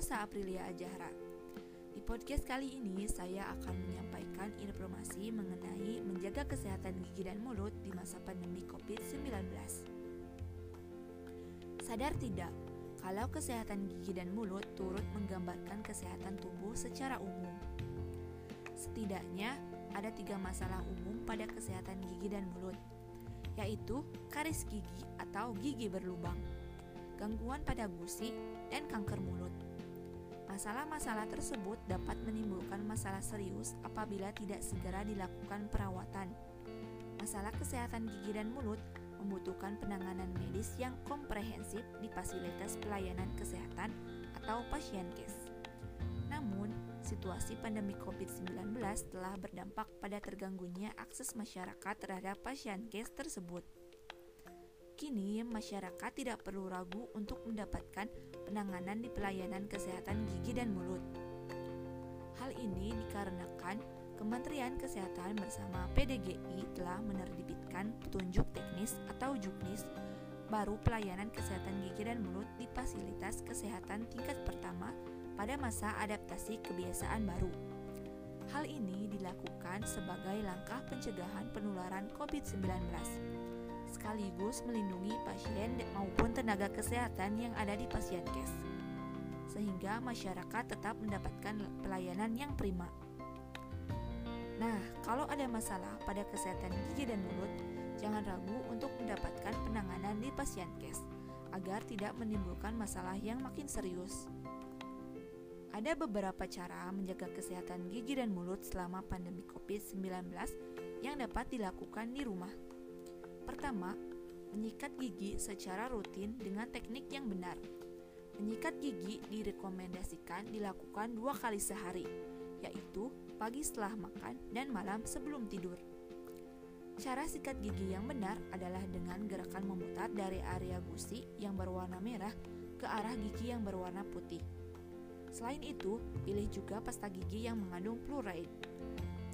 Saya Aprilia Ajahra. Di podcast kali ini saya akan menyampaikan informasi mengenai menjaga kesehatan gigi dan mulut di masa pandemi COVID-19. Sadar tidak kalau kesehatan gigi dan mulut turut menggambarkan kesehatan tubuh secara umum. Setidaknya ada tiga masalah umum pada kesehatan gigi dan mulut, yaitu karis gigi atau gigi berlubang gangguan pada gusi, dan kanker mulut. Masalah-masalah tersebut dapat menimbulkan masalah serius apabila tidak segera dilakukan perawatan. Masalah kesehatan gigi dan mulut membutuhkan penanganan medis yang komprehensif di fasilitas pelayanan kesehatan atau pasien case. Namun, situasi pandemi COVID-19 telah berdampak pada terganggunya akses masyarakat terhadap pasien case tersebut. Kini, masyarakat tidak perlu ragu untuk mendapatkan penanganan di pelayanan kesehatan gigi dan mulut. Hal ini dikarenakan Kementerian Kesehatan bersama PDGI telah menerbitkan petunjuk teknis atau juknis baru pelayanan kesehatan gigi dan mulut di fasilitas kesehatan tingkat pertama pada masa adaptasi kebiasaan baru. Hal ini dilakukan sebagai langkah pencegahan penularan COVID-19 sekaligus melindungi pasien maupun tenaga kesehatan yang ada di pasien case, sehingga masyarakat tetap mendapatkan pelayanan yang prima. Nah, kalau ada masalah pada kesehatan gigi dan mulut, jangan ragu untuk mendapatkan penanganan di pasien case agar tidak menimbulkan masalah yang makin serius. Ada beberapa cara menjaga kesehatan gigi dan mulut selama pandemi COVID-19 yang dapat dilakukan di rumah. Pertama, menyikat gigi secara rutin dengan teknik yang benar. Menyikat gigi direkomendasikan dilakukan dua kali sehari, yaitu pagi setelah makan dan malam sebelum tidur. Cara sikat gigi yang benar adalah dengan gerakan memutar dari area gusi yang berwarna merah ke arah gigi yang berwarna putih. Selain itu, pilih juga pasta gigi yang mengandung fluoride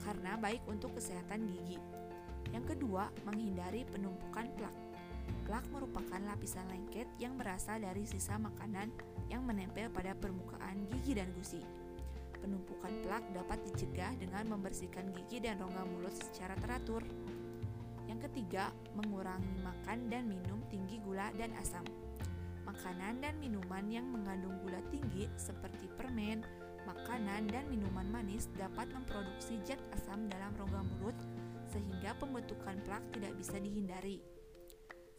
karena baik untuk kesehatan gigi. Yang kedua, menghindari penumpukan plak. Plak merupakan lapisan lengket yang berasal dari sisa makanan yang menempel pada permukaan gigi dan gusi. Penumpukan plak dapat dicegah dengan membersihkan gigi dan rongga mulut secara teratur. Yang ketiga, mengurangi makan dan minum tinggi gula dan asam. Makanan dan minuman yang mengandung gula tinggi seperti permen, makanan dan minuman manis dapat memproduksi zat asam dalam rongga mulut sehingga pembentukan plak tidak bisa dihindari.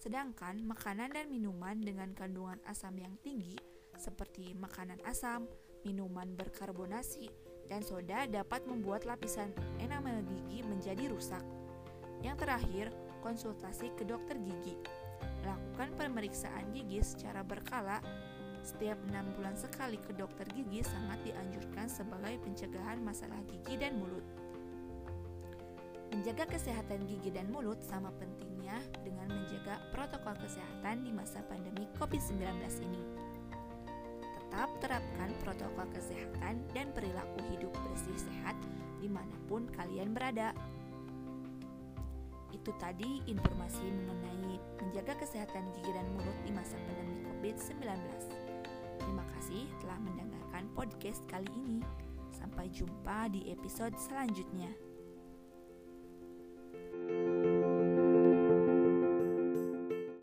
Sedangkan makanan dan minuman dengan kandungan asam yang tinggi seperti makanan asam, minuman berkarbonasi, dan soda dapat membuat lapisan enamel gigi menjadi rusak. Yang terakhir, konsultasi ke dokter gigi. Lakukan pemeriksaan gigi secara berkala setiap enam bulan sekali ke dokter gigi sangat dianjurkan sebagai pencegahan masalah gigi dan mulut. Menjaga kesehatan gigi dan mulut sama pentingnya dengan menjaga protokol kesehatan di masa pandemi COVID-19 ini. Tetap terapkan protokol kesehatan dan perilaku hidup bersih sehat di mana pun kalian berada. Itu tadi informasi mengenai menjaga kesehatan gigi dan mulut di masa pandemi COVID-19. Terima kasih telah mendengarkan podcast kali ini. Sampai jumpa di episode selanjutnya.